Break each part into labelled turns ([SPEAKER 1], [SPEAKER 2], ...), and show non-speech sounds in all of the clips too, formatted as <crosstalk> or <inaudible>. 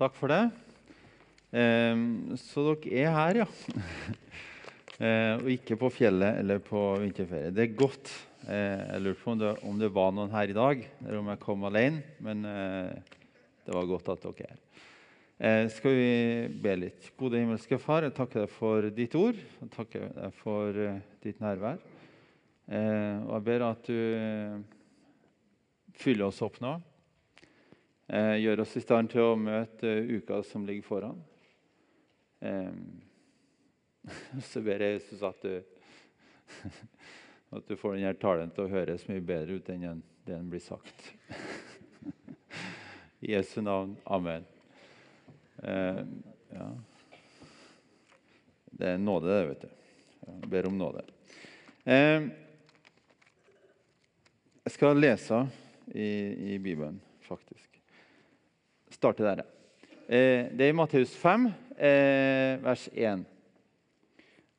[SPEAKER 1] Takk for det. Eh, så dere er her, ja. <laughs> eh, og ikke på fjellet eller på vinterferie. Det er godt. Eh, jeg lurte på om det, om det, var noen her i dag, eller om jeg kom alene. Men eh, det var godt at dere er her. Eh, skal vi be litt? Gode himmelske Far, jeg takker deg for ditt ord. Jeg takker deg for eh, ditt nærvær. og jeg ber at du fyller oss opp nå. Eh, gjør oss i stand til å møte uka som ligger foran. Eh, <laughs> så ber jeg Jesus at du, <laughs> at du får denne talen til å høres mye bedre ut enn det den blir sagt. <laughs> I Jesu navn. Amen. Eh, ja. Det er nåde, det, vet du. Jeg ber om nåde. Eh, jeg skal lese i, i Bibelen, faktisk starte der. Eh, det er i Matteus 5, eh, vers 1.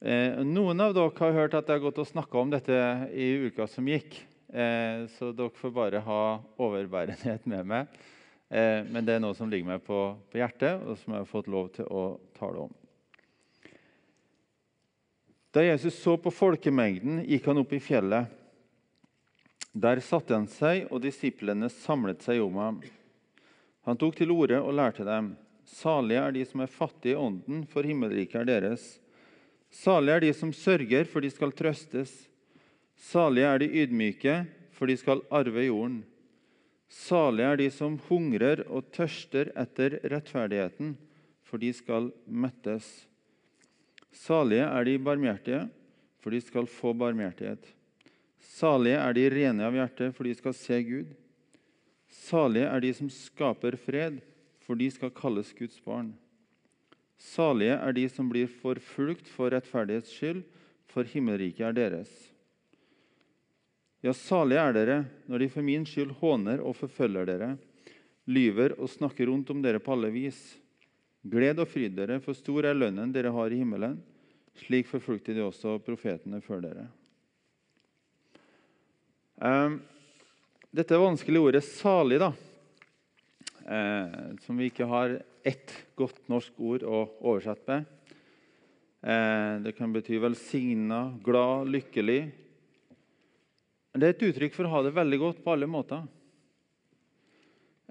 [SPEAKER 1] Eh, noen av dere har hørt at jeg har gått og snakka om dette i uka som gikk. Så dere får bare ha overbærenhet med meg. Men det er noe som ligger meg på, på hjertet, og som jeg har fått lov til å tale om. Da Jesus så på folkemengden, gikk han opp i fjellet. Der satte han seg, og disiplene samlet seg om ham. Han tok til orde og lærte dem.: Salige er de som er fattige i ånden, for himmelriket er deres. Salige er de som sørger, for de skal trøstes. Salige er de ydmyke, for de skal arve jorden. Salige er de som hungrer og tørster etter rettferdigheten, for de skal mettes. Salige er de barmhjertige, for de skal få barmhjertighet. Salige er de rene av hjerte, for de skal se Gud. Salige er de som skaper fred, for de skal kalles Guds barn. Salige er de som blir forfulgt for rettferdighets skyld, for himmelriket er deres. Ja, salige er dere når de for min skyld håner og forfølger dere, lyver og snakker rundt om dere på alle vis. Gled og fryd dere, for stor er lønnen dere har i himmelen. Slik forfulgte de også profetene før dere. Um, dette vanskelige ordet 'salig', da, eh, som vi ikke har ett godt norsk ord å oversette med. Eh, det kan bety velsigna, glad, lykkelig. Det er et uttrykk for å ha det veldig godt på alle måter.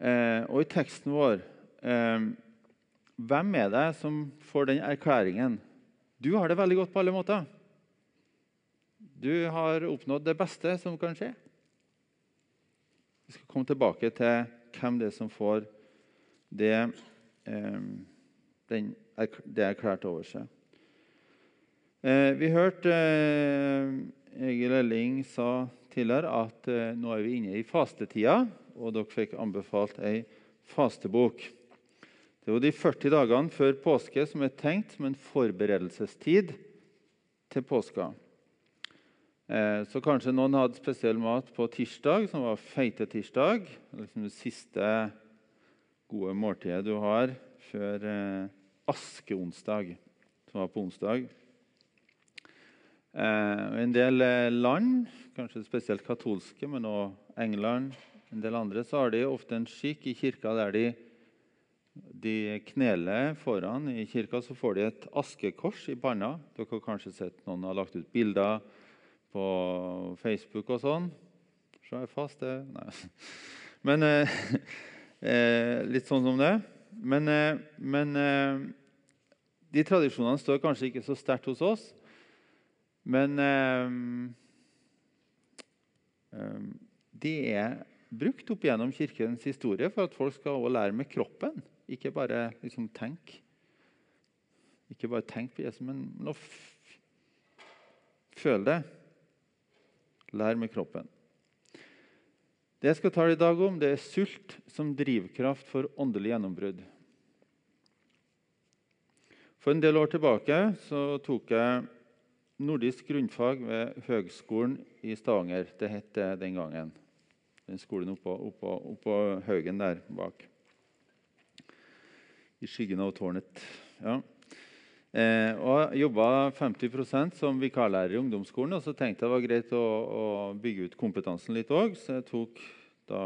[SPEAKER 1] Eh, og i teksten vår eh, Hvem er det som får den erklæringen? Du har det veldig godt på alle måter. Du har oppnådd det beste som kan skje. Vi skal komme tilbake til hvem det er som får det, eh, det erklært over seg. Eh, vi hørte eh, Egil Elling sa tidligere at eh, nå er vi inne i fastetida, og dere fikk anbefalt ei fastebok. Det var de 40 dagene før påske som er tenkt som en forberedelsestid til påska. Eh, så kanskje noen hadde spesiell mat på tirsdag, som var feitetirsdag. Liksom det siste gode måltidet du har før eh, askeonsdag, som var på onsdag. Eh, en del land, kanskje spesielt katolske, men også England, en del andre, så har de ofte en skikk i kirka der de, de kneler foran. I kirka så får de et askekors i panna. Dere har kanskje sett noen har lagt ut bilder på Facebook og sånn. Så er jeg fast, det Nei. <laughs> Men eh, <laughs> eh, Litt sånn som det. Men, eh, men eh, de tradisjonene står kanskje ikke så sterkt hos oss. Men eh, de er brukt opp gjennom Kirkens historie for at folk skal lære med kroppen. Ikke bare liksom tenke. Ikke bare tenk på Jesus, men nå føl det. Lær med kroppen. Det jeg skal tale i dag om, det er sult som drivkraft for åndelig gjennombrudd. For en del år tilbake så tok jeg nordisk grunnfag ved Høgskolen i Stavanger. Det het det den gangen. Den skolen oppå, oppå, oppå haugen der bak. I skyggen av tårnet. Ja. Eh, og jobba 50% som vikarlærer i ungdomsskolen. Og så tenkte jeg det var greit å, å bygge ut kompetansen litt òg, så jeg tok da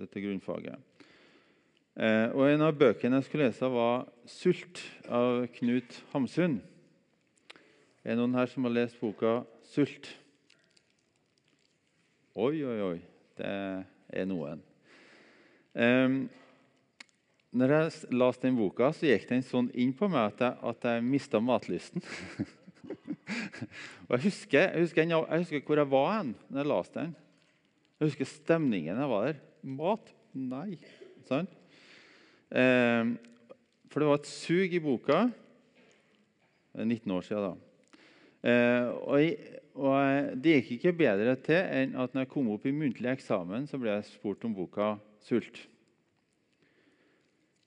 [SPEAKER 1] dette grunnfaget. Eh, og En av bøkene jeg skulle lese, var 'Sult' av Knut Hamsun. Er det noen her som har lest boka 'Sult'? Oi, oi, oi. Det er noen. Um, når jeg leste den boka, så gikk den sånn inn på meg at jeg, at jeg mista matlysten. <laughs> og jeg husker, jeg, husker, jeg husker, hvor jeg var hen når jeg leste den. Jeg husker stemningen jeg var der. Mat? Nei. Sånn. Eh, for det var et sug i boka. Det er 19 år siden, da. Eh, og, jeg, og, det gikk ikke bedre til enn at når jeg kom opp i muntlig eksamen, så ble jeg spurt om boka 'Sult'.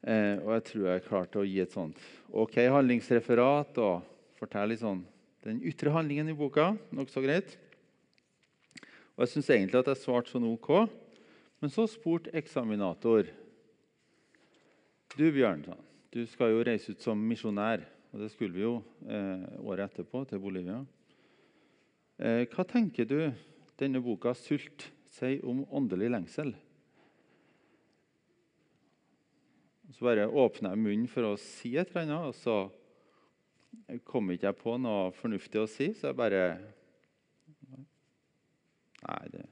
[SPEAKER 1] Eh, og jeg tror jeg klarte å gi et sånt ok handlingsreferat og fortelle litt sånn den ytre handlingen i boka. Nokså greit. Og jeg syns egentlig at jeg svarte sånn ok. Men så spurte eksaminator Du, Bjørn, du skal jo reise ut som misjonær. Og det skulle vi jo eh, året etterpå, til Bolivia. Eh, hva tenker du denne boka 'Sult' sier om åndelig lengsel? Så bare åpna jeg munnen for å si et eller annet, og så kom ikke jeg på noe fornuftig å si, så jeg bare Nei, det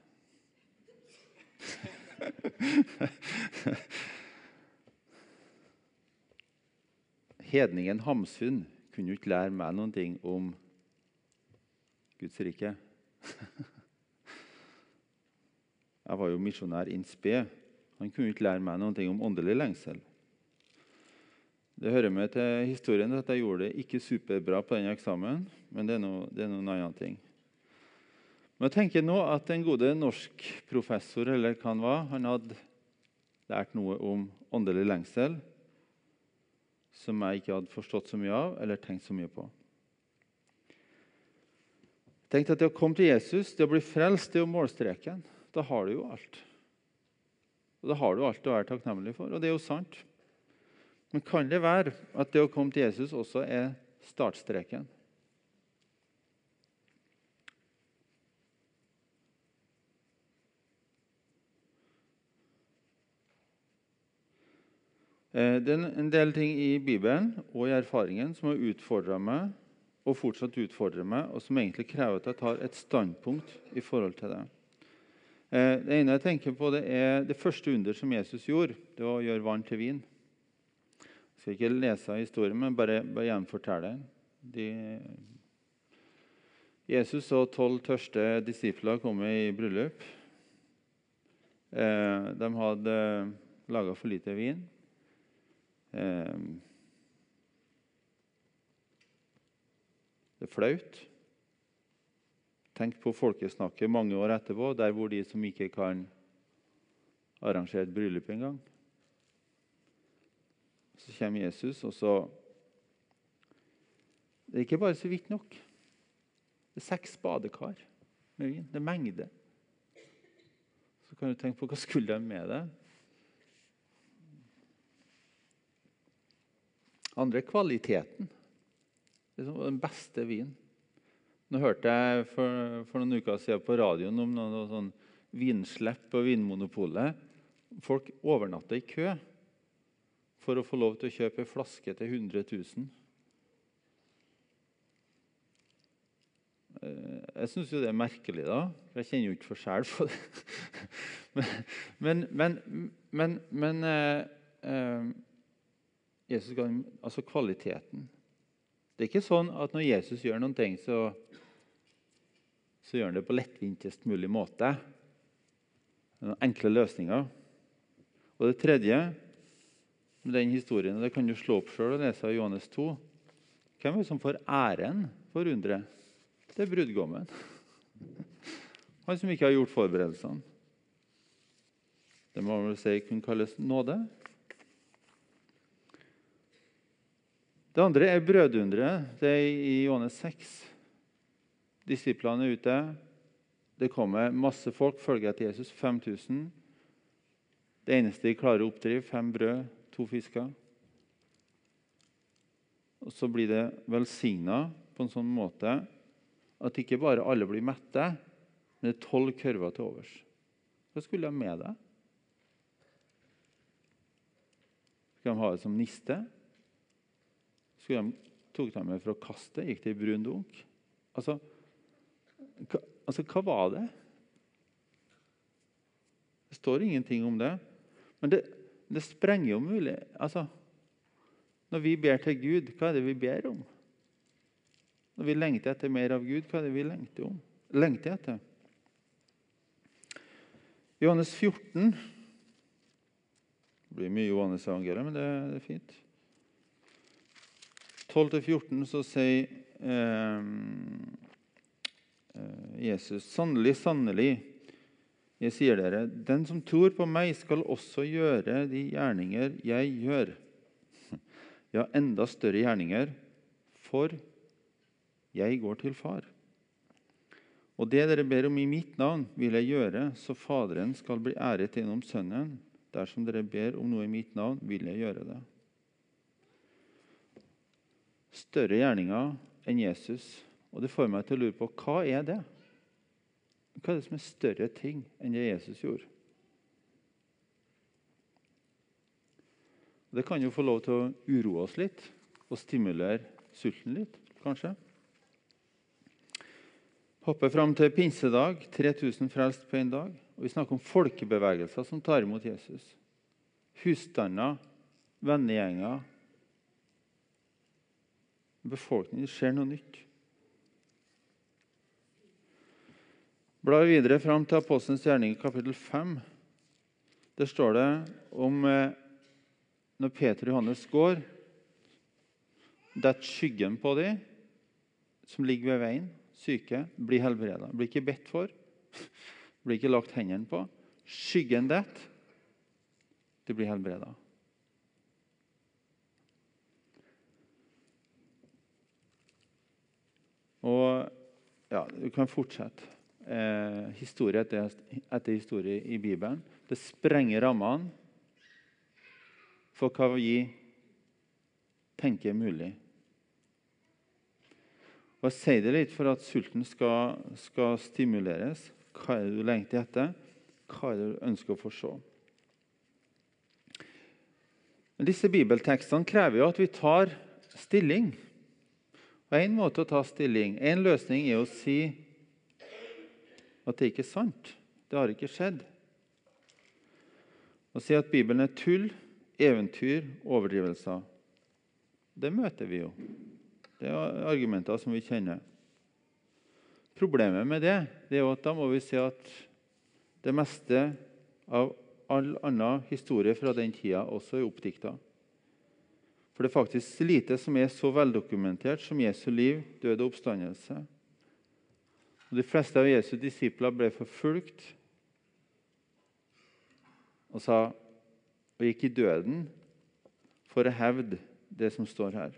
[SPEAKER 1] <laughs> Hedningen Hamsun kunne jo ikke lære meg noen ting om Guds rike. <laughs> Jeg var jo misjonær in spe. Han kunne ikke lære meg noen ting om åndelig lengsel. Det hører med til historien at jeg gjorde det ikke superbra på den eksamen, men det er noe, det er noen annen ting. Men jeg tenker nå at En gode norsk professor eller hva han var, han hadde lært noe om åndelig lengsel som jeg ikke hadde forstått så mye av eller tenkt så mye på. Tenk at Det å komme til Jesus, det å bli frelst, det er jo målstreken. Da har du jo alt. Og Da har du alt å være takknemlig for, og det er jo sant. Men kan det være at det å komme til Jesus også er startstreken? Eh, det er en del ting i Bibelen og i erfaringen som har utfordra meg og fortsatt utfordrer meg, og som egentlig krever at jeg tar et standpunkt i forhold til det. Eh, det ene jeg tenker på, det er det første under som Jesus gjorde. Det var å gjøre vann til vin. Jeg skal ikke lese historien, men bare, bare gjenfortelle den. Jesus og tolv tørste disipler kom i bryllup. Eh, de hadde laga for lite vin. Eh, det er flaut. Tenk på folkesnakket mange år etterpå, der hvor de som ikke kan arrangere et bryllup engang. Så kommer Jesus, og så Det er ikke bare så vidt nok. Det er seks badekar med vin. Det er mengde. Så kan du tenke på hva skulle de med det? Andre er kvaliteten. Det er den beste vinen. Nå hørte jeg for, for, noen uker siden på radioen om noe, noe sånn vinslepp på Vinmonopolet. Folk overnatter i kø for å få lov til å kjøpe en flaske til 100 000. Eh, jeg syns jo det er merkelig, da. Jeg kjenner jo ikke forskjell på det. <laughs> men, men, men, men eh, eh, Jesus ga altså kvaliteten. Det er ikke sånn at når Jesus gjør noen ting, så, så gjør han det på lettvintest mulig måte. Noen enkle løsninger. Og det tredje den historien. Det kan du slå opp sjøl og lese av Johannes 2. Hvem er det som får æren for underet? Det er brudgommen. <laughs> Han som ikke har gjort forberedelsene. Det må vel si kunne kalles nåde. Det andre er brødunderet. Det er i Johannes 6. Disiplene er ute. Det kommer masse folk, følger etter Jesus. 5000. Det eneste de klarer å oppdrive, fem brød to fisker. Og så blir det velsigna på en sånn måte at ikke bare alle blir mette, men det er tolv kurver til overs. Hva skulle de med det? Skulle de ha det som niste? Skulle de, tok de med for å kaste? Gikk det i brun dunk? Altså altså, hva var det? Det står ingenting om det. Men det, det sprenger jo mulig altså, Når vi ber til Gud, hva er det vi ber om? Når vi lengter etter mer av Gud, hva er det vi lengter, om? lengter etter? Johannes 14 Det blir mye Johannes evangeliet, men det, det er fint. 12-14 så sier eh, eh, Jesus Sannelig, sannelig, jeg sier dere, den som tror på meg, skal også gjøre de gjerninger jeg gjør. <laughs> Ja, enda større gjerninger, for jeg går til Far. Og det dere ber om i mitt navn, vil jeg gjøre, så Faderen skal bli æret gjennom Sønnen. Dersom dere ber om noe i mitt navn, vil jeg gjøre det. Større gjerninger enn Jesus. Og det får meg til å lure på hva er det? Hva er det som er større ting enn det Jesus gjorde? Det kan jo få lov til å uroe oss litt og stimulere sulten litt, kanskje. Hopper fram til pinsedag. 3000 frelst på én dag. Og Vi snakker om folkebevegelser som tar imot Jesus. Husstander, vennegjenger. Befolkningen. Skjer noe nytt. Blar videre fram til Apostelens gjerning, kapittel 5. Der står det om eh, når Peter og Johannes går Detter skyggen på dem som ligger ved veien, syke, blir helbreda. Blir ikke bedt for, <laughs> blir ikke lagt hendene på. Skyggen detter. De blir helbreda. Og ja, Du kan fortsette. Eh, historie etter, etter historie i Bibelen. Det sprenger rammene for hva vi tenker er mulig. Og Jeg sier det litt for at sulten skal, skal stimuleres. Hva er det du lengter etter? Hva er det du ønsker å få se? Disse bibeltekstene krever jo at vi tar stilling. Og En måte å ta stilling En løsning er å si at det ikke er sant. Det har ikke skjedd. Å si at Bibelen er tull, eventyr, overdrivelser. Det møter vi jo. Det er argumenter som vi kjenner. Problemet med det, det er jo at da må vi si at det meste av all annen historie fra den tida også er oppdikta. For det er faktisk lite som er så veldokumentert som Jesu liv, død og oppstandelse. Og de fleste av Jesu disipler ble forfulgt og sa og gikk i døden for å hevde det som står her.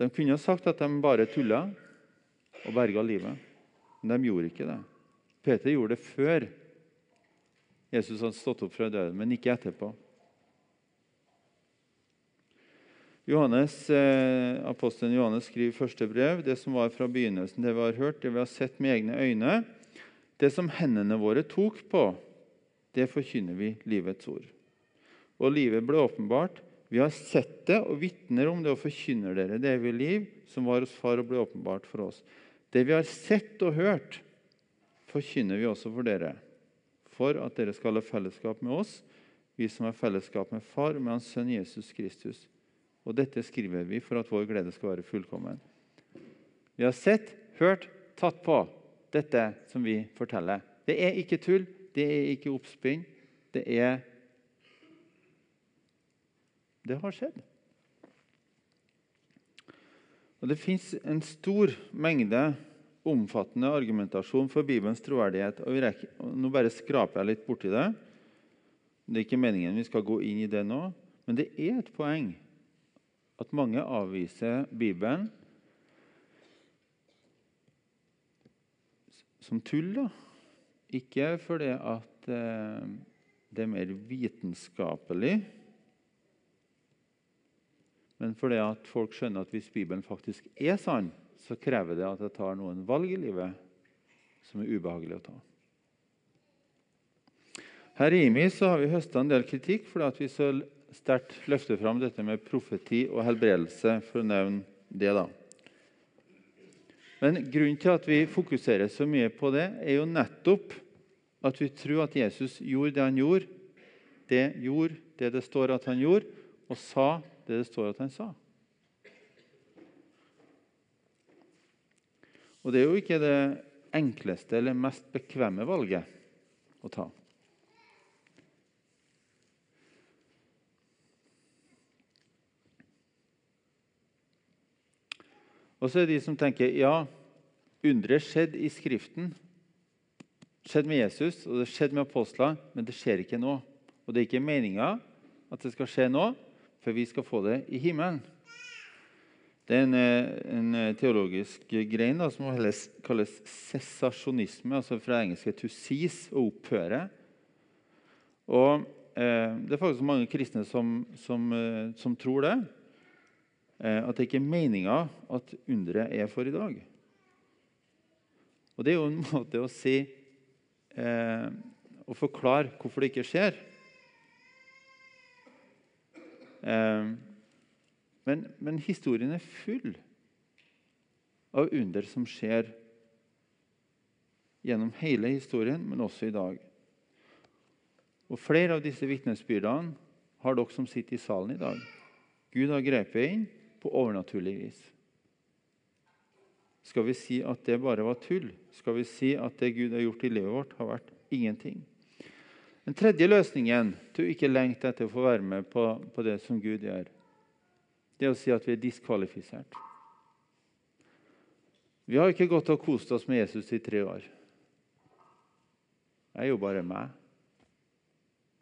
[SPEAKER 1] De kunne ha sagt at de bare tulla og berga livet, men de gjorde ikke det. Peter gjorde det før Jesus hadde stått opp fra døden, men ikke etterpå. Johannes, eh, Apostelen Johannes skriver første brev det som var fra begynnelsen, det vi har hørt, det vi har sett med egne øyne, det som hendene våre tok på, det forkynner vi livets ord. Og livet ble åpenbart. Vi har sett det og vitner om det og forkynner dere det evige liv som var hos Far og ble åpenbart for oss. Det vi har sett og hørt, forkynner vi også for dere, for at dere skal ha fellesskap med oss, vi som har fellesskap med Far og med Hans Sønn Jesus Kristus. Og dette skriver vi for at vår glede skal være fullkommen. Vi har sett, hørt, tatt på dette som vi forteller. Det er ikke tull, det er ikke oppspinn. Det er Det har skjedd. Og Det fins en stor mengde omfattende argumentasjon for Bibelens troverdighet. og rekker, Nå bare skraper jeg litt borti det. Det er ikke meningen vi skal gå inn i det nå, men det er et poeng at mange avviser Bibelen som tull. da. Ikke fordi at eh, det er mer vitenskapelig, men fordi at folk skjønner at hvis Bibelen faktisk er sann, så krever det at jeg tar noen valg i livet som er ubehagelig å ta. Her i IMI så har vi høsta en del kritikk fordi at vi så sterkt løfte fram dette med profeti og helbredelse, for å nevne det. da. Men grunnen til at vi fokuserer så mye på det, er jo nettopp at vi tror at Jesus gjorde det han gjorde, det gjorde det det står at han gjorde, og sa det det står at han sa. Og det er jo ikke det enkleste eller mest bekvemme valget å ta. Og så er det de som tenker ja, underet skjedde i Skriften. skjedde med Jesus og det skjedde med apostlene, men det skjer ikke nå. Og det er ikke meninga at det skal skje nå, for vi skal få det i himmelen. Det er en, eh, en eh, teologisk grein da, som kalles sesasjonisme, altså fra engelske 'to cease' å opphøre. Og eh, Det er faktisk mange kristne som, som, eh, som tror det. Eh, at det ikke er meninga at underet er for i dag. Og Det er jo en <laughs> måte å si eh, Å forklare hvorfor det ikke skjer. Eh, men, men, historien er full av under som skjer gjennom hele historien, men også i dag. Og Flere av disse vitnesbyrdene har dere som sitter i salen i dag. Gud har grepet inn på overnaturlig vis. Skal vi si at det bare var tull? Skal vi si at det Gud har gjort i livet vårt, har vært ingenting? Den tredje løsningen til å ikke lengte etter å få være med på, på det som Gud gjør, det er å si at vi er diskvalifisert. Vi har ikke gått og kost oss med Jesus i tre år. Jeg er jo bare meg.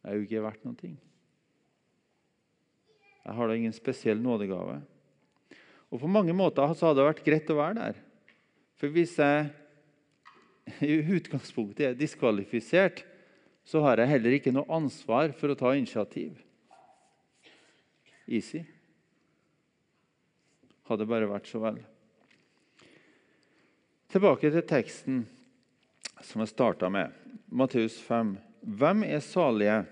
[SPEAKER 1] Jeg er jo ikke verdt ting. Jeg har da ingen spesiell nådegave. Og På mange måter så hadde det vært greit å være der. For hvis jeg i utgangspunktet er diskvalifisert, så har jeg heller ikke noe ansvar for å ta initiativ. Easy. Hadde bare vært så vel. Tilbake til teksten som jeg starta med. Matteus 5. Hvem er salige?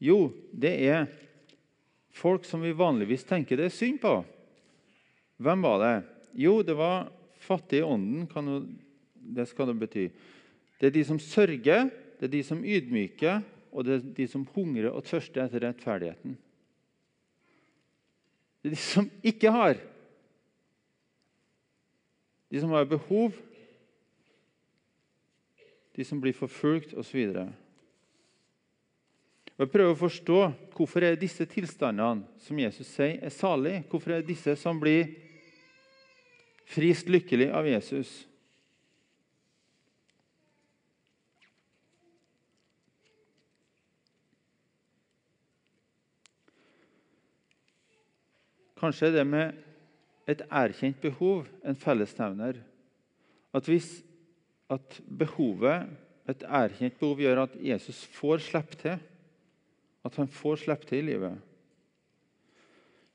[SPEAKER 1] Jo, det er folk som vi vanligvis tenker det er synd på. Hvem var det? Jo, det var fattige i ånden. Jo, det skal det bety. Det er de som sørger, det er de som ydmyker, og det er de som hungrer og tørster etter rettferdigheten. Det er de som ikke har. De som har behov, de som blir forfulgt osv. Jeg prøver å forstå hvorfor er disse tilstandene som Jesus sier, er salige. Hvorfor er disse som blir frist lykkelig av Jesus. Kanskje det med et erkjent behov en fellesnevner. At hvis at behovet, et erkjent behov gjør at Jesus får slippe til, at han får slippe til i livet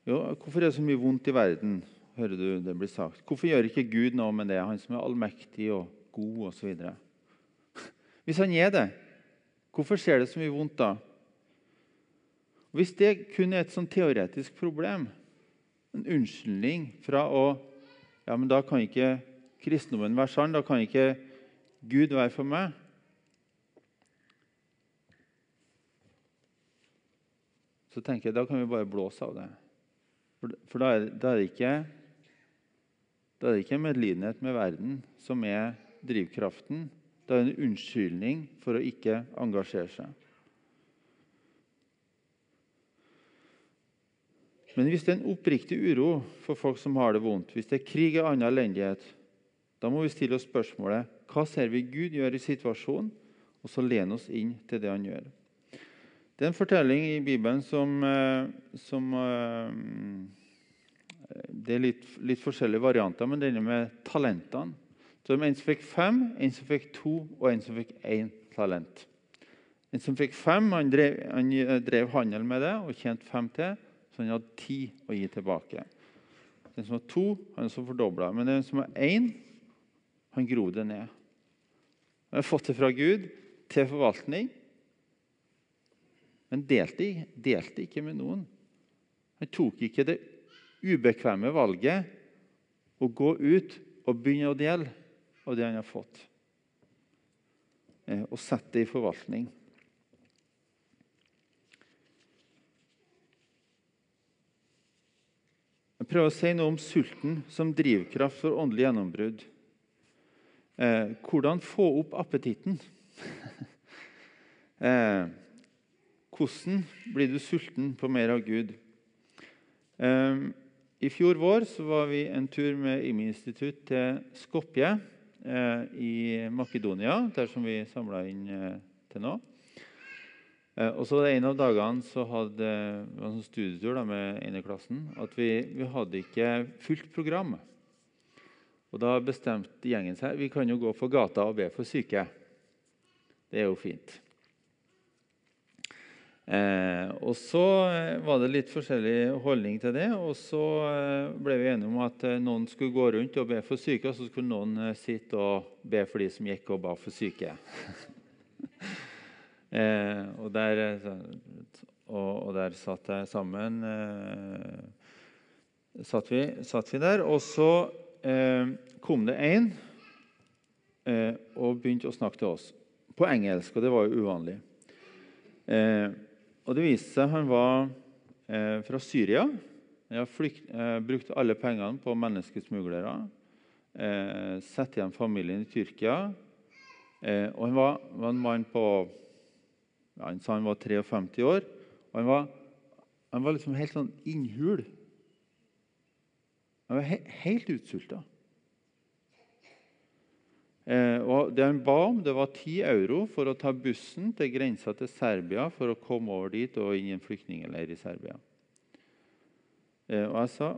[SPEAKER 1] jo, Hvorfor er det så mye vondt i verden? Hører du det blir sagt. Hvorfor gjør ikke Gud noe med det, han som er allmektig og god osv.? <laughs> Hvis han er det, hvorfor skjer det så mye vondt da? Hvis det kun er et sånn teoretisk problem, en unnskyldning fra å ja, men Da kan ikke kristendommen være sann, da kan ikke Gud være for meg. Så tenker jeg da kan vi bare blåse av det. For, da, er, da er det ikke da er det ikke medlidenhet med verden som er drivkraften. Det er en unnskyldning for å ikke engasjere seg. Men hvis det er en oppriktig uro for folk som har det vondt, hvis det er krig og annen elendighet, da må vi stille oss spørsmålet hva ser vi Gud gjør i situasjonen, og så lene oss inn til det han gjør. Det er en fortelling i Bibelen som, eh, som eh, det er litt, litt, forskjellige varianter, men denne med talentene. Så det var En som fikk fem, en som fikk to, og en som fikk én talent. En som fikk fem, han drev, han drev, handel med det og tjente fem til, så han hadde ti å gi tilbake. Den som har to, han som fordobla. Men den som har én, han grov det ned. Han har fått det fra Gud til forvaltning. men delte, delte ikke med noen. Han tok ikke det ubekvemme valget å gå ut og begynne å dele av det han har fått, eh, og sette det i forvaltning. Jeg prøver å si noe om sulten som drivkraft for åndelig gjennombrudd. Eh, hvordan få opp appetitten? <laughs> eh, hvordan blir du sulten på mer av Gud? Eh, I fjor vår var vi en tur med IMI-institutt til Skopje eh, i Makedonia, der som vi samla inn eh, til nå. Eh, og så En av dagene så hadde vi en sånn studietur da, med eneklassen. at vi, vi, hadde ikke fullt program. Og Da bestemte gjengen seg vi kan jo gå på gata og be for syke. Det er jo fint. Eh, og Så eh, var det litt forskjellig holdning til det. og Så eh, ble vi enige om at eh, noen skulle gå rundt og be for syke, og så skulle noen sitte og be for de som gikk og ba for syke. <laughs> Eh, og, der, og, og, der, satt jeg sammen eh, satt, vi, satt, vi, der. Og så kom det eh, og begynte å snakke til oss på engelsk, og det var jo uvanlig. Eh, og det viste seg han var fra Syria. Han har eh, brukt alle pengene på menneskesmuglere. Satt igjen familien i Tyrkia. og han var, var en mann på ja, Han sa han var 53 år. og Han var, han var liksom helt sånn innhul. Han var he helt utsulta. Eh, og det han ba om, det var 10 euro for å ta bussen til grensa til Serbia for å komme over dit og inn i en flyktningleir i Serbia. Eh, og jeg sa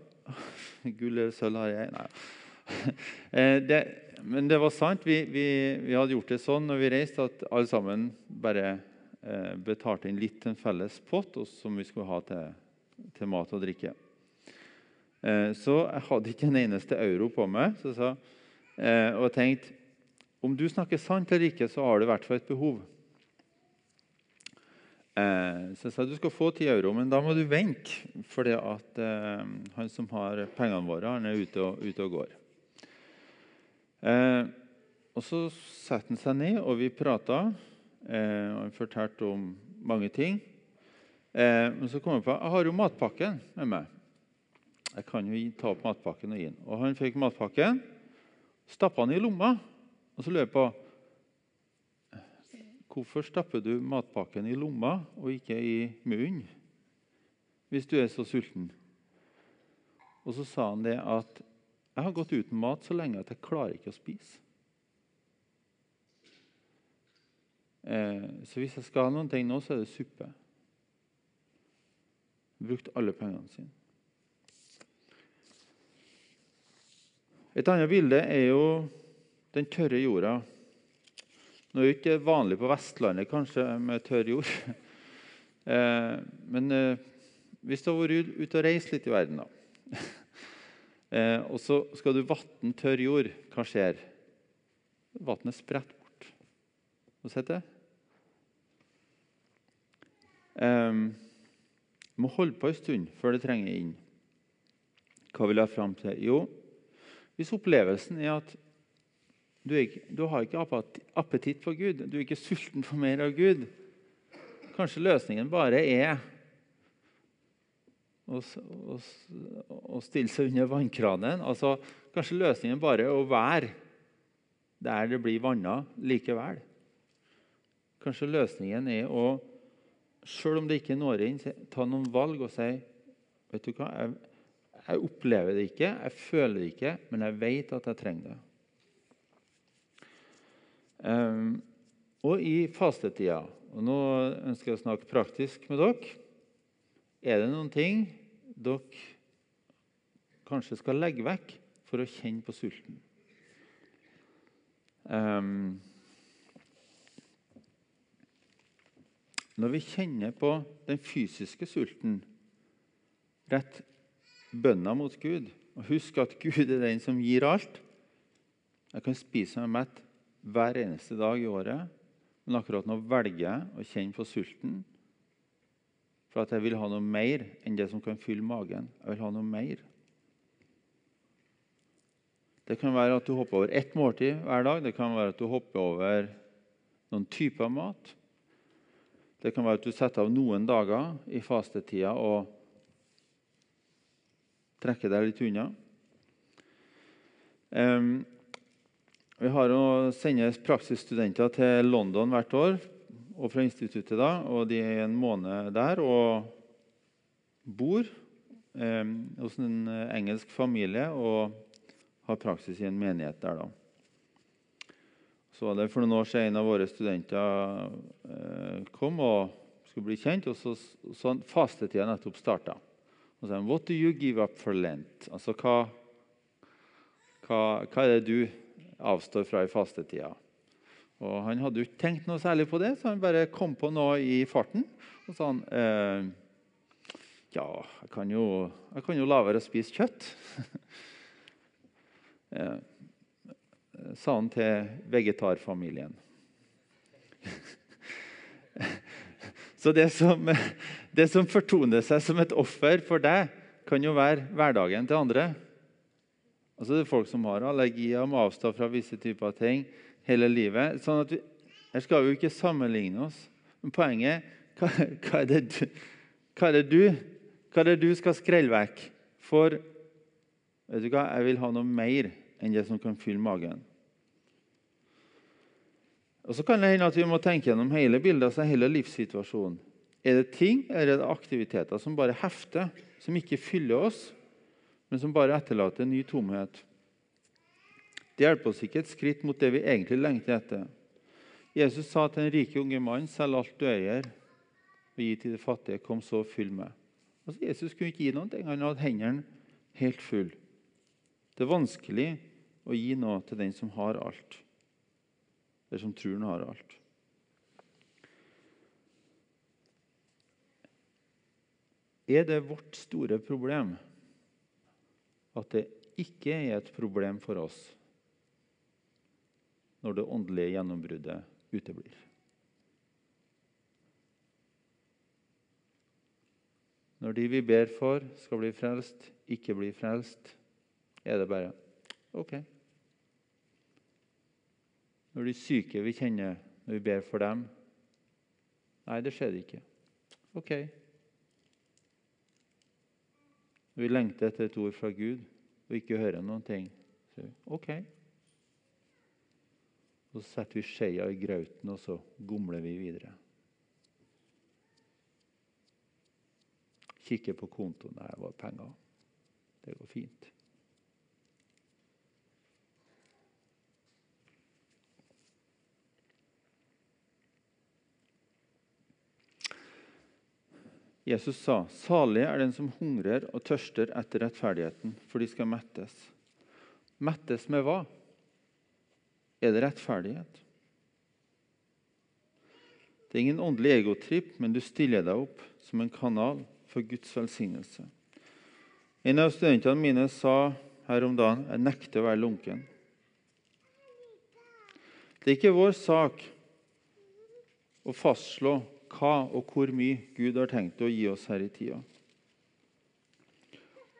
[SPEAKER 1] <laughs> Gull eller sølv har jeg? Nei. <laughs> eh, det, men det var sant. Vi, vi, vi, hadde gjort det sånn når vi reiste, at alle sammen bare betalte inn litt til en felles pott som vi skulle ha til, til mat og drikke. Så jeg hadde ikke en eneste euro på meg. Så jeg sa, og jeg tenkte om du snakker sant eller ikke, så har du i hvert fall et behov. Så jeg sa du skal få 10 euro, men da må du vente. For at han som har pengene våre, han er ute og, ute og går. Og Så satte han seg ned, og vi prata. Eh, og han fortalte om mange ting. Eh, men så kom jeg på jeg har jo matpakken med meg. Jeg kan jo ta opp matpakken og gi den. Og han fikk matpakken, stappa den i lomma. Og så lurer jeg på Hvorfor stapper du matpakken i lomma og ikke i munnen hvis du er så sulten? Og så sa han det at jeg har gått uten mat så lenge at jeg klarer ikke å spise. Eh, så hvis jeg skal ha noen ting nå, så er det suppe. Brukt alle pengene sine. Et annet bilde er jo den tørre jorda. Nå er det ikke vanlig på Vestlandet kanskje med tørr jord. <laughs> Eh, men eh, hvis du har vært ute og reist litt i verden, da, <laughs> og så skal du vatne tørr jord, hva skjer? Vannet spretter bort. Du sett det? Um, må holde på en stund før det trenger inn. Hva vil jeg fram til? Jo, hvis opplevelsen er at du, ikke, du har ikke appetitt på Gud, du er ikke sulten for mer av Gud Kanskje løsningen bare er å, å, å stille seg under vannkranen. Altså, kanskje løsningen bare er å være der det blir vanna likevel. Kanskje løsningen er å Sjøl om det ikke når inn, ta noen valg og si vet du hva, jeg, jeg, opplever det ikke, jeg føler det ikke, men jeg vet at jeg trenger det. Um, og i fastetida og Nå ønsker jeg å snakke praktisk med dere. Er det noen ting dere kanskje skal legge vekk for å kjenne på sulten? Um, Når vi kjenner på den fysiske sulten, rett bønna mot Gud og husk at Gud er den som gir alt Jeg kan spise meg mett hver eneste dag i året, men akkurat nå velger jeg å kjenne på sulten. For at jeg vil ha noe mer enn det som kan fylle magen. Jeg vil ha noe mer. Det kan være at du hopper over ett måltid hver dag. Det kan være at du hopper over noen typer mat. Det kan være at du setter av noen dager i fastetida og trekker deg litt unna. Um, vi har å sende praksisstudenter til London hvert år og fra instituttet. da, og De er en måned der og bor eh, hos en engelsk familie og har praksis i en menighet der. da. Så var det For noen år siden en av våre studenter eh, kom og skulle bli kjent. og så, så Fastetida nettopp starta. Og så What do you give up for Lent? Altså, hva, hva, hva er det du avstår fra i fastetida? Og Han hadde jo ikke tenkt noe særlig på det, så han bare kom på noe i farten. Og sa han eh, Ja, jeg kan, jo, jeg kan jo la være å spise kjøtt. <laughs> eh, sa han til vegetarfamilien. <laughs> Så det som, det som fortoner seg som et offer for deg, kan jo være hverdagen til andre. Altså Det er folk som har allergier, må avstå fra visse typer av ting hele livet. Sånn vi, her skal vi jo ikke sammenligne oss. Men poenget hva, hva, er det du, hva er det du hva er det du skal skrelle vekk? For vet du hva, jeg vil ha noe mer enn det som kan fylle magen. Og Så kan det hende at vi må tenke gjennom hele bildet, altså hele livssituasjonen. Er det ting eller er det aktiviteter som bare hefter, som ikke fyller oss, men som bare etterlater en ny tomhet? Det hjelper oss ikke et skritt mot det vi egentlig lengter etter. Jesus sa til den rike unge mannen, 'Selg alt du eier, og gi til de fattige. Kom så fyll meg.' Altså, Jesus kunne ikke gi noe. Han hadde hendene helt fulle. Det er vanskelig å gi noe til den som har alt, eller som tror han har alt. Er det vårt store problem at det ikke er et problem for oss når det åndelige gjennombruddet uteblir. Når de vi ber for, skal bli frelst, ikke bli frelst, er det bare OK. Når de syke vi kjenner, når vi ber for dem Nei, det skjer ikke. OK. Vi lengter etter et ord fra Gud og ikke hører noen ting, så OK. Og Så setter vi skjea i grauten, og så gomler vi videre. Kikker på kontoen. Der var penger. Det går fint. Jesus sa, 'Salig er den som hungrer og tørster etter rettferdigheten, for de skal mettes.' Mettes med hva? er det rettferdighet. Det er ingen åndelig egotripp, men du stiller deg opp som en kanal for Guds velsignelse. En av studentene mine sa her om dagen jeg nekter å være lunken. Det er ikke vår sak å fastslå hva og hvor mye Gud har tenkt å gi oss her i tida.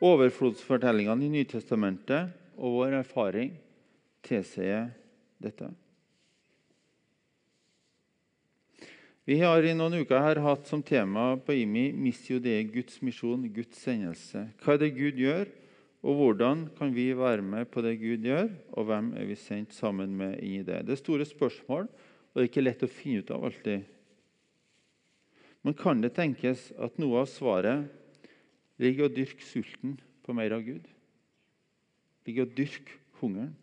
[SPEAKER 1] Overflodsfortellingene i Nytestamentet og vår erfaring tilsier dette. Vi har i noen uker her hatt som tema på IMI Missio Dei, Guds misjon, Guds sendelse. Hva er det Gud gjør, og hvordan kan vi være med på det Gud gjør, og hvem er vi sendt sammen med inn i det? Det er store spørsmål, og det er ikke lett å finne ut av alltid. Men kan det tenkes at noe av svaret ligger å dyrke sulten på mer av Gud? Ligger å dyrke hungeren?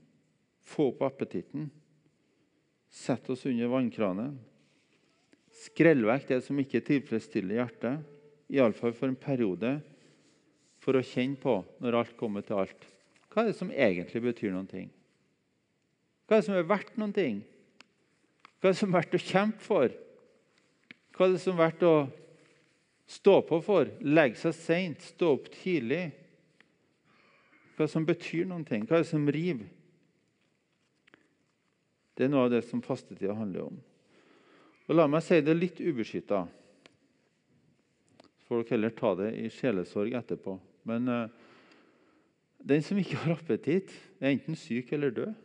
[SPEAKER 1] få opp appetitten, sette oss under vannkranen, skrelle vekk det som ikke tilfredsstiller hjertet, iallfall for en periode, for å kjenne på, når alt kommer til alt, hva er det som egentlig betyr noen ting? Hva er det som er verdt noen ting? Hva er det som er verdt å kjempe for? Hva er det som er verdt å stå på for? Legge seg seint, stå opp tidlig? Hva er det som betyr noen ting? Hva er det som river? Det er noe av det som fastetida handler om. Og La meg si det litt ubeskytta. får dere heller ta det i sjelesorg etterpå. Men uh, den som ikke har appetitt, er enten syk eller død.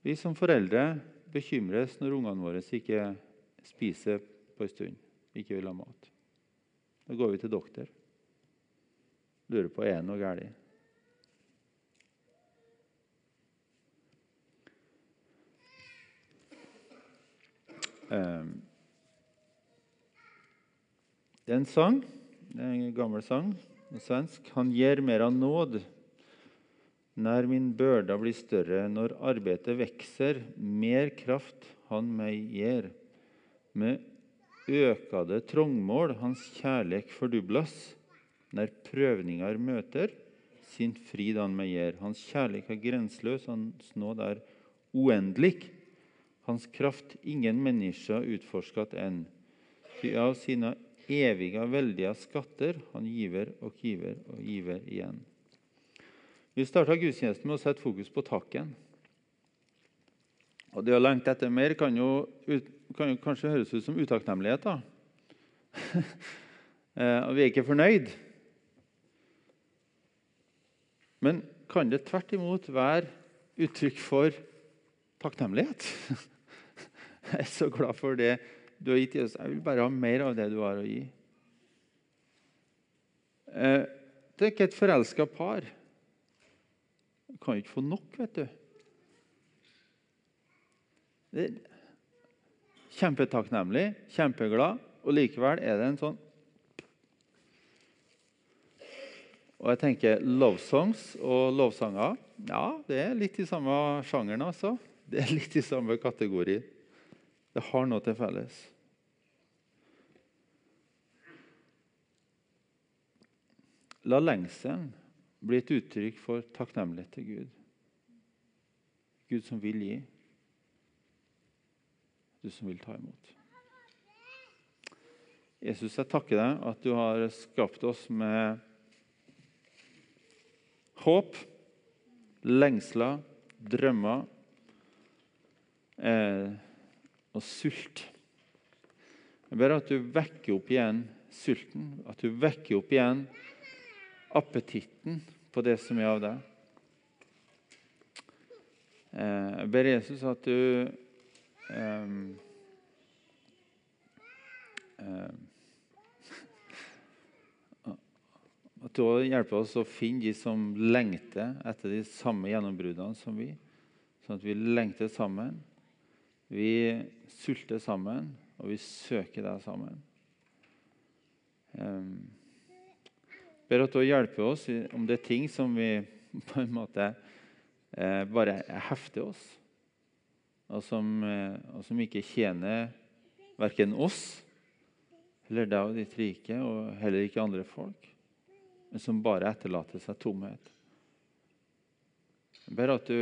[SPEAKER 1] Vi som foreldre bekymres når ungene våre ikke spiser på en stund, ikke vil ha mat. Da går vi til doktor. Lurer på er det noe galt. Um, det er en sang, det er en gammel sang, en svensk. Han gir mer av nåd. Når min børda blir større, når arbeidet vekser, mer kraft han meg gir. Med økade trongmål hans kjærlek fordublas. Når prøvninger møter, sin frid han meg gir. Hans kjærlek er grenseløs, hans nåd er uendelig. Hans kraft ingen mennesker utforsket enn. Av sine evige veldige skatter. Han giver og giver og giver igjen. Vi starta gudstjenesten med å sette fokus på takken. Og Det å lengte etter mer kan jo, kan jo kanskje høres ut som utakknemlighet. da. <laughs> Eh, og vi er ikke fornøyd. Men kan det tvert imot være uttrykk for takknemlighet? <laughs> Jeg er så glad for det du har gitt Jesus. Jeg vil bare ha mer av det du har å gi. Eh, det er ikke et forelska par. Du kan ikke få nok, vet du. Det er kjempetakknemlig, kjempeglad, og likevel er det en sånn Og jeg tenker lovesongs og lovsanger ja, det er litt i samme sjangeren. altså. Det er litt i samme kategori. Det har noe til felles. La lengselen bli et uttrykk for takknemlighet til Gud. Gud som vil gi, du som vil ta imot. Jesus, jeg takker deg at du har skapt oss med håp, lengsler, drømmer. Eh, og sult. Jeg ber at du vekker opp igjen sulten, at du vekker opp igjen appetitten på det som er av deg. Eh, jeg ber Jesus at du um, um, <laughs> At du hjelper oss å finne de som lengter etter de samme gjennombruddene som vi. Sånn at vi lengter sammen. Vi sulter sammen, og vi søker deg sammen. Um, ber at du hjelper oss om det er ting som vi <laughs> på en måte eh, bare hefter oss, og som, eh, og som ikke tjener verken oss eller deg og ditt rike, og heller ikke andre folk, men som bare etterlater seg tomhet. Jeg ber at du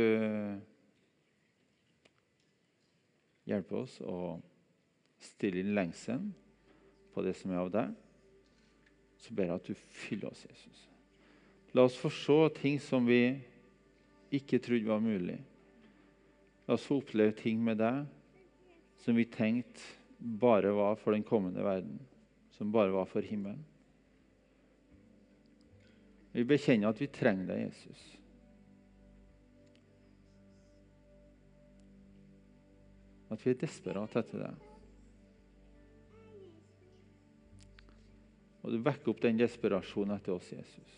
[SPEAKER 1] hjelper oss å stille inn lengselen på det som er av deg. Så ber jeg at du fyller oss, Jesus. La oss se ting som vi ikke trodde var mulig. La oss få oppleve ting med deg som vi tenkte bare var for den kommende verden, som bare var for himmelen. Vi bekjenner at vi trenger deg, Jesus. At vi er desperate etter det. Og du vekker opp den desperasjonen etter oss, Jesus.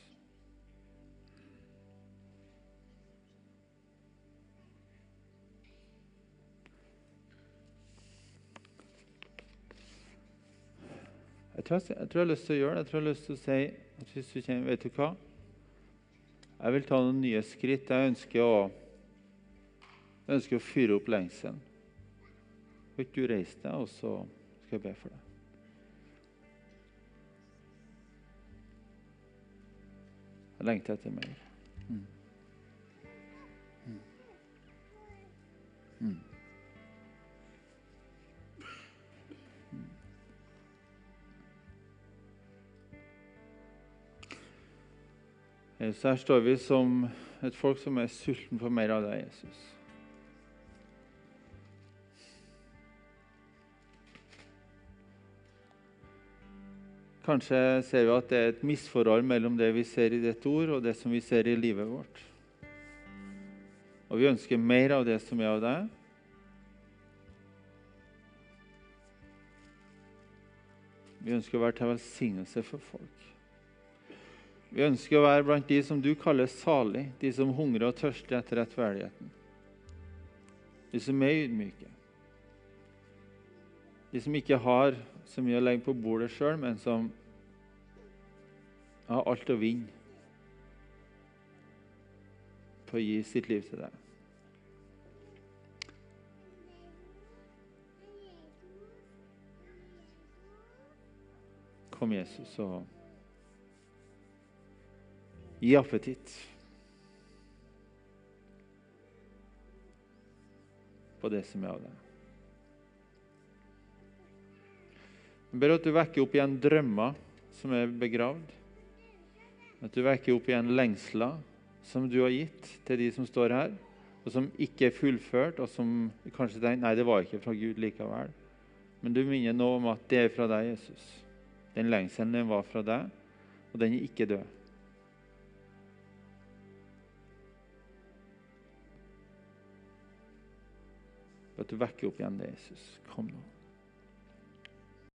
[SPEAKER 1] Jeg tror jeg, jeg tror jeg, har lyst til å gjøre det. Jeg tror jeg har lyst til å si at hvis du kjenner, Vet du hva? Jeg vil ta noen nye skritt. Jeg ønsker å, ønsker å fyre opp lengselen. Kan ikke du reise deg, og så skal jeg be for deg? Jeg lengter etter mer. Mm. Mm. Mm. Så her står vi som et folk som er sulten på mer av deg, Jesus. Kanskje ser vi at det er et misforhold mellom det vi ser i dette ord, og det som vi ser i livet vårt. Og vi ønsker mer av det som er av deg. Vi ønsker å være til velsignelse for folk. Vi ønsker å være blant de som du kaller salig, de som hungrer og tørster etter rettferdigheten. De som er ydmyke. De som ikke har så mye å legge på bordet sjøl, men som har alt å vinne på å gi sitt liv til deg. Kom, Jesus, og gi appetitt på det som er av deg. Jeg ber at du vekker opp igjen drømmer som er begravd. At du vekker opp igjen lengsler som du har gitt til de som står her, og som ikke er fullført, og som kanskje tenker nei, det var ikke fra Gud likevel. Men du minner nå om at det er fra deg, Jesus. Den lengselen den var fra deg, og den er ikke død. At du vekker opp igjen det, Jesus. Kom nå.